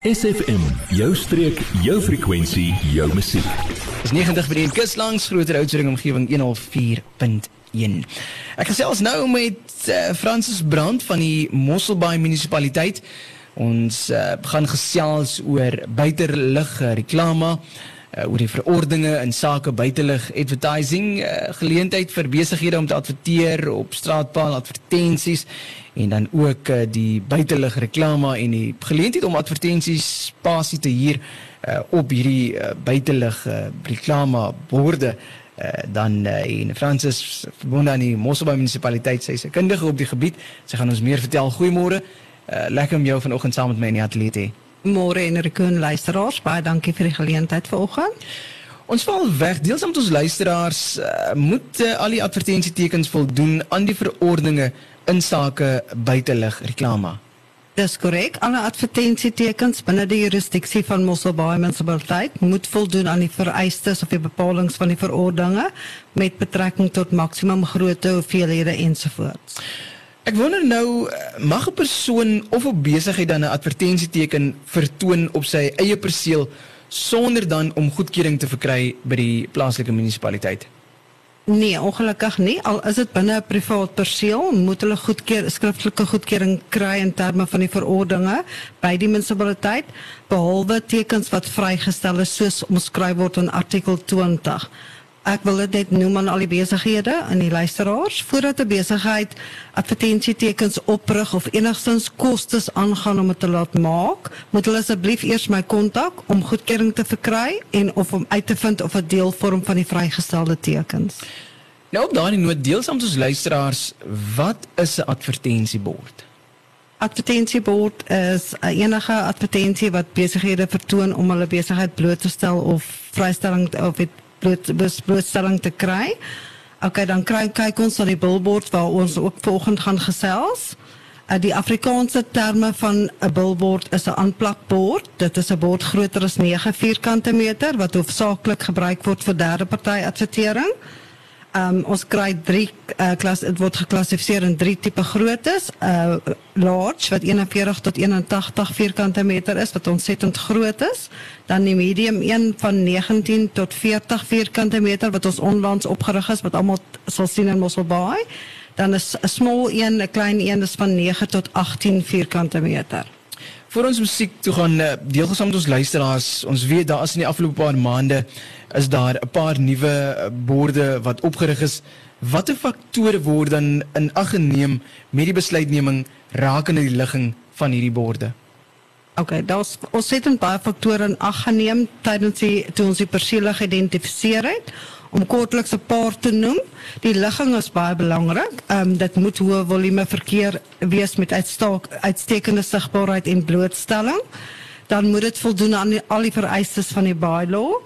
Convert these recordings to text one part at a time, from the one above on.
SFM, jou streek, jou frekwensie, jou musiek. Dis 90 vir die kus langs groter oudtsring omgewing 104.1. Ek gesels nou met uh, Francis Brand van die Mosselbaai munisipaliteit. Ons uh, gaan gesels oor buiterlig reklame uh, oor die verordeninge in sake buitelug advertising, uh, geleentheid vir besighede om te adverteer op straatpaal advertensies en dan ook uh, die buitelug reklame en die geleentheid om advertensies spasie te huur uh, op hierdie uh, buitelug uh, reklame borde uh, dan uh, en Francis verbonde aan die Mosselbaai munisipaliteit sy is 'n kundige op die gebied. Sy gaan ons meer vertel. Goeiemôre. Uh, lekker om jou vanoggend saam met my in die ateljee te hê Môre en rekoen luisteraars, baie dankie vir die geleentheid vanoggend. Ons val weg. Deels om ons luisteraars uh, moet uh, al die advertensietekens voldoen aan die verordeninge in sake buitelug reklame. Dis korrek. Alle advertensietekens binne die jurisdiksie van Mosselbaai munisipaliteit moet voldoen aan die vereistes of die bepalinge van die verordeninge met betrekking tot maksimum grootte, hoeveelhede ensovoorts. Ek wonder nou mag 'n persoon of 'n besigheid dan 'n advertensieteken vertoon op sy eie perseel sonder dan om goedkeuring te verkry by die plaaslike munisipaliteit? Nee, ongelukkig nie. Al is dit binne 'n privaat perseel, moet hulle goedkeur skriftelike goedkeuring kry in terme van die verordeninge by die munisipaliteit behalwe tekens wat vrygestel is soos omskryf word in artikel 20. Ek wil dit net noem aan al die besighede en die luisteraars voordat 'n besigheid advertensietekens oprig of enigstens kostes aangaan om dit te laat maak, moet hulle asseblief eers my kontak om goedkeuring te verkry en of om uit te vind of 'n deel vorm van die vrygestelde tekens. Nou op daardie noot deel saam ons luisteraars, wat is 'n advertensiebord? Advertensiebord is enige advertensie wat besighede vertoon om hulle besigheid bloot te stel of vrystelling of het bloot blootstelling te kry. Okay, dan kry kyk ons na die billboard waar ons ook vanoggend gaan gesels. Uh, die Afrikaanse terme van 'n billboard is 'n aanplakbord. Dit is 'n bord groter as 9 vierkante meter wat hoofsaaklik gebruik word vir derde party advertering. Um, ons kry drie uh, klas dit word geklassifiseer in drie tipe groottes. Uh large wat 41 tot 81 vierkante meter is wat ontsettend groot is. Dan die medium een van 19 tot 40 vierkante meter wat ons onlangs opgerig is wat almal sal sien in Mosselbaai. Dan is 'n small een, 'n klein een is van 9 tot 18 vierkante meter. Vir ons musiek toe gaan uh, deelgesaam met ons luisteraars. Ons weet daar is in die afgelope paar maande is daar 'n paar nuwe uh, borde wat opgerig is. Watter faktore word dan in ag geneem met die besluitneming rakende die ligging van hierdie borde? OK, daar's ons het 'n baie faktore in ag geneem tydens die toe ons die persele geïdentifiseer het om kortliks 'n paar te noem. Die ligging is baie belangrik. Ehm um, dit moet hoë volume verkeer wees met uitstaak uitstekende sigbaarheid en blootstelling. Dan moet dit voldoen aan die, al die vereistes van die bylaw.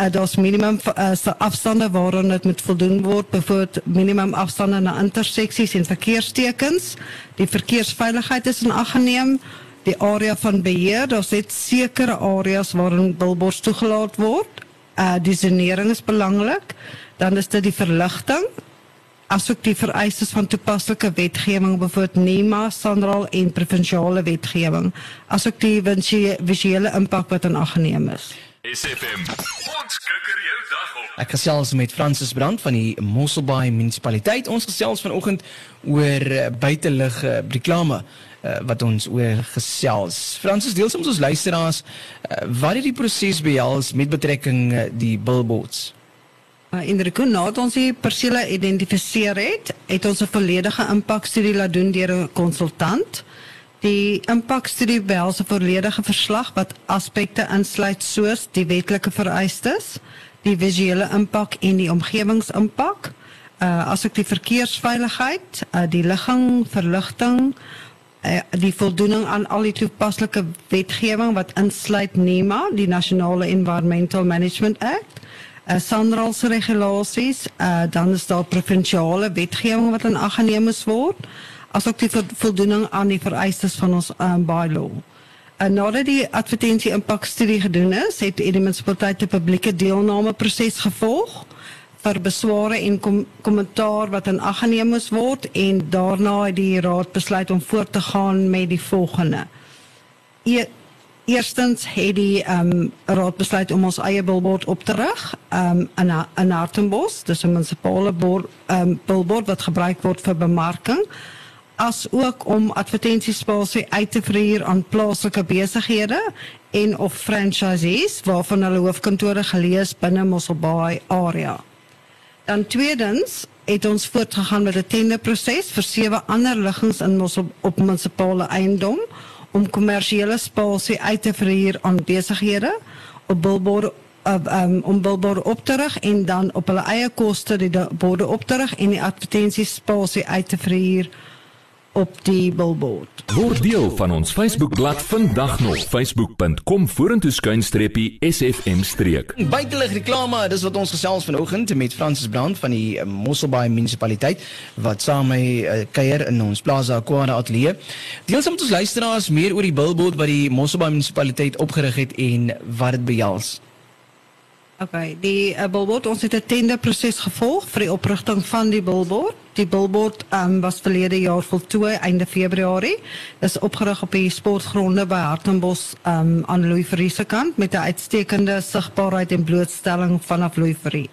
Uh, daar's minimum uh, afstande waaraan dit moet voldoen word, byvoorbeeld minimum afstande na interseksies en verkeerstekens. Die verkeersveiligheid is in ag geneem. Die area van beheer, daar's net sekere areas waarin billboards toegelaat word uh die zonering is belangrik. Dan is dit die verligting. Asook die vereistes van toepaslike wetgewing, byvoorbeeld NEMA, SANRAL en provinsiale wetgewing. Asook die visuele impak wat aan geneem is. SFM. Ons op. Ek gesels met Francis Brand van die Mosselbaai munisipaliteit. Ons gesels vanoggend oor uh, buitelug uh, reklame uh, wat ons oor gesels. Francis deel soms ons luisteraars uh, wat het die proses behels met betrekking uh, die billboards? Uh, kon nadat ons die persele identifiseer het, het ons 'n volledige impakstudie laat doen deur 'n konsultant. Die impakstudie behels 'n volledige verslag wat aspekte insluit soos die wetlike vereistes, die visuele impak en die omgewingsimpak, uh asook die verkeersveiligheid, uh, die ligging, verligting, uh, die voldoening aan al die toepaslike wetgewing wat insluit NEMA, die Nasionale Environmental Management Act, uh, SANRAL se regulasies, uh, dan is daar provinsiale wetgewing wat in ag geneem moet word, asook die voldoening aan die vereistes van ons um, bylaw. En nadat die advertensie impakstudie gedoen is, het die munisipaliteit 'n publieke deelname proses gevolg vir besware en kom, kommentaar wat in ag geneem moes word en daarna het die raad besluit om voort te gaan met die volgende. E eerstens het die ehm um, raad besluit om ons eie billboard op te rig um, in in Hartenbos, dis 'n munisipale ehm um, billboard wat gebruik word vir bemarking as ook om advertensiespasie uit te verhuur aan plaaslike besighede en of franchisees waarvan hulle hoofkantore geleë is binne Mosselbaai area. Dan tweedens het ons voortgegaan met 'n tenderproses vir sewe ander liggings in Mossel op munisipale eiendom om kommersiële spasie uit te verhuur aan besighede op billboard of um, om billboard op te rig en dan op hulle eie koste die borde op te rig en die advertensiespasie uit te verhuur op die billboard. Word deel van ons Facebookblad vandag nog facebook.com vorentoe skuinstreepie sfm streek. Buitelug reklame, dis wat ons gesels vanoggend met Francis Brand van die eh, Mosselbaai munisipaliteit wat saam met uh, kuier in ons Plaza Aquara ateljee. Deel saam met ons luisteraars meer oor die billboard wat die Mosselbaai munisipaliteit opgerig het en wat dit behels. Okay, die uh, billboard ons het 'n tenderproses gevolg vir die oprigting van die billboard. Die billboard um, was verlede jaar voltooi einde Februarie. Is opgerig op die sportgronde by Hartenbos um, aan Louis Freire se kant met 'n uitstekende sigbaarheid en blootstelling vanaf Louis Freire.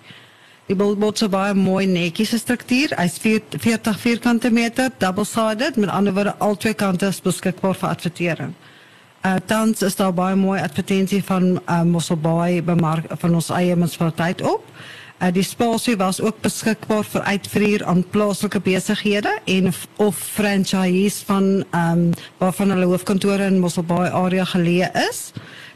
Die billboard se baie mooi netjies struktuur. Hy's 40 vierkante meter, double-sided, met ander woorde al twee kante is beskikbaar vir advertering. Uh, tans is daar baie mooi advertensie van uh, Mosselbaai bemark van ons eie munisipaliteit op. Uh, die spasie was ook beskikbaar vir uitverhuur aan plaaslike besighede en of, franchisees van um, waarvan hulle hoofkantore in Mosselbaai area geleë is.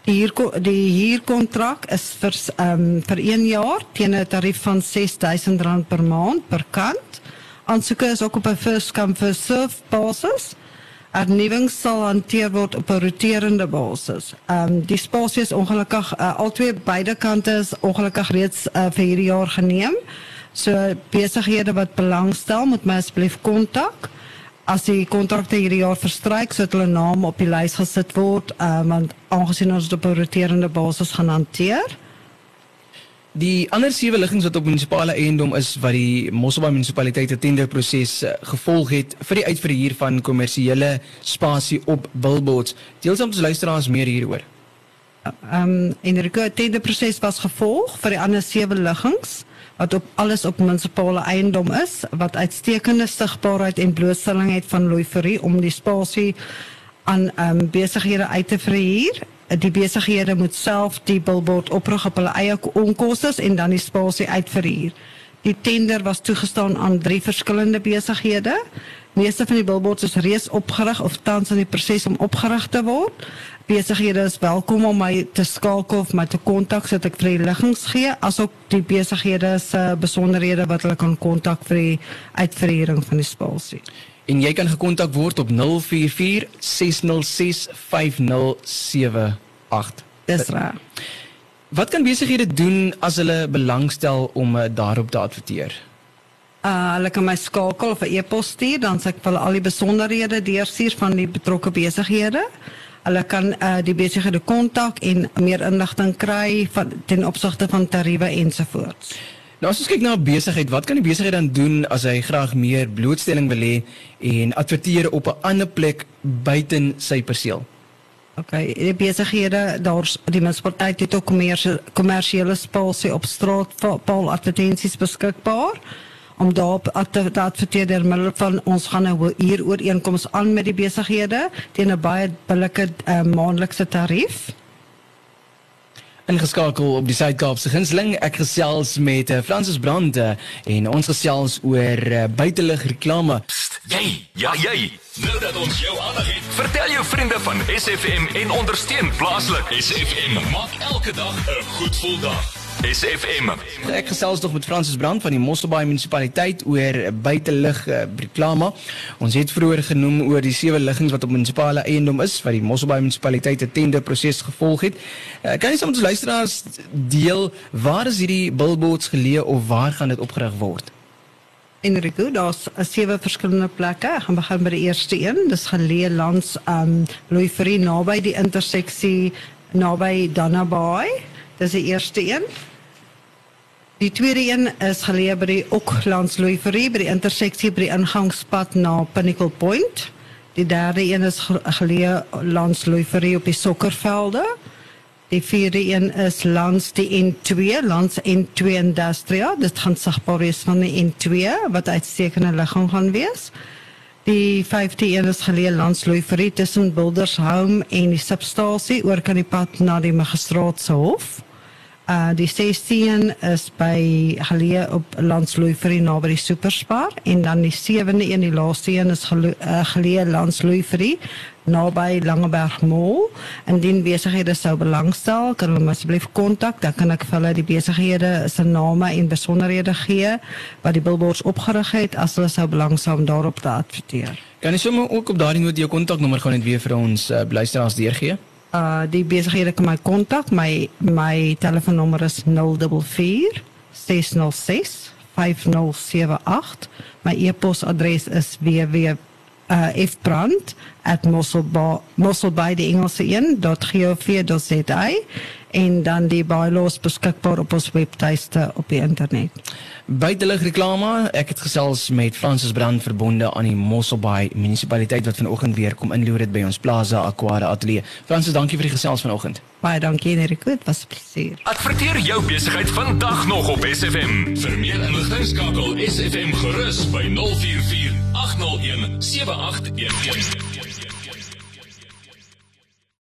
Die hier die huurkontrak is vir um, vir 1 jaar teen 'n tarief van R6000 per maand per kant. Aansoeke is ook op 'n first come first serve basis. Hernuwings sal hanteer word op 'n roterende basis. Ehm um, die spasie is ongelukkig uh, albei beide kante is ongelukkig reeds uh, vir hierdie jaar geneem. So besighede wat belangstel, moet my asseblief kontak. As die kontrakte hierdie jaar verstryk, sou hulle naam op die lys gesit word, uh, want aangesien ons dit op 'n roterende basis gaan hanteer. Die ander sewe liggings wat op munisipale eiendom is wat die Mosselbaai munisipaliteit 'n tenderproses eh, gevolg het vir die uitverhuur van kommersiële spasie op billboards. Deel saam met ons luisteraars meer hieroor. Ehm um, in die tenderproses was gevolg vir die ander sewe liggings wat op alles op munisipale eiendom is wat uitstekende sigbaarheid en blootstelling het van Louis om die spasie aan ehm um, besighede uit te verhuur die besighede moet self die billboard oprig op hulle eie onkoste en dan die spasie uitverhuur. Die tender was toegestaan aan drie verskillende besighede. Meeste van die billboards is reeds opgerig of tans in die proses om opgerig te word. Besighede is welkom om my te skakel of my te kontak sodat ek vir die liggings gee, asook die besighede se besonderhede wat hulle kan kontak vir die uitverhuuring van die spasie. En jy kan gekontak word op 044 606 5078. Dis reg. Wat kan besighede doen as hulle belangstel om uh, daarop te adverteer? Uh, hulle kan my skakel of 'n e-pos stuur dan sê ek vir hulle al die besonderhede deurstuur van die betrokke besighede. Hulle kan uh, die besighede kontak en meer inligting kry van ten opsigte van tariewe ensovoorts. Nou as ons kyk na besigheid, wat kan die besigheid dan doen as hy graag meer blootstelling wil hê en adverteer op 'n ander plek buiten sy perseel? OK, die besighede daar's die munisipaliteit het ook kommersiële kommersiële spasie op straat paal advertensies beskikbaar om daarop te adverteer deur middel van ons gaan nou hier ooreenkoms aan met die besighede teen 'n baie billike uh, maandelikse tarief ingeskakel op die Suid-Kaapse Gunsteling. Ek gesels met uh, Francis Brande en ons gesels oor uh, buitelug reklame. Pst, jy, ja jy. Nou dat ons jou aandag het, vertel jou vriende van SFM en ondersteun plaaslik. SFM maak elke dag 'n goed gevoel dag. SFM. Ek gesels nog met Francis Brand van die Mosselbaai munisipaliteit oor buitelug uh, reklame. Ons het vroeër genoem oor die sewe liggings wat op munisipale eiendom is wat die Mosselbaai munisipaliteit 'n tenderproses gevolg het. Uh, kan jy soms luisteraars deel waar is hierdie billboards geleë of waar gaan dit opgerig word? In Rigo, daar's sewe verskillende plekke. Ek gaan begin by die eerste een. Dis geleë langs um Louis Freire naby die interseksie naby Dannabaai. Dis die eerste een. Die tweede een is geleë by die Oaklands Louis Freire by die interseksie by die ingangspad na Pinnacle Point. Die derde een is geleë langs Luiferie op die sokkervelde. Die vierde een is langs die N2, langs N2 Industria. Dit gaan sigbaar wees van die N2 wat uitstekende ligging gaan wees. Die 50 is geleë langs Luiferie tussen Bildershoom en die substasie oor kan die pad na die magistraat se hof. Uh die 16 is by geleë op Landsluiferie naby die Superspar en dan die 7de een die laaste een is geleë uh, geleë Landsluiferie naby Langeberg Mall en dien besighede sou belangstel kan hulle asseblief kontak dan kan ek vir hulle die besighede se name en besonderhede gee wat die billboards opgerig het as hulle sou belangstel om daarop te adverteer. Kan jy sommer ook op daardie noot jou kontaknommer gaan net weer vir ons uh, luisteraars deurgee? Uh die besighede kan my kontak. My my telefoonnommer is 044 606 5078. My e-posadres is www uh fbrand@mosselbay.gov.za en dan die bylaws beskikbaar op ons webtuiste op die internet. Buitelug reklame. Ek het gesels met Francis Brand verbonde aan die Mosselbaai munisipaliteit wat vanoggend weer kom inloer dit by ons Plaza Aquare Atelier. Francis, dankie vir die gesels vanoggend. Baie dankie Enrico, dit was 'n plesier. Adverteer jou besigheid vandag nog op SFM. Vir meer inligting skakel SFM gerus by 044 801 7811.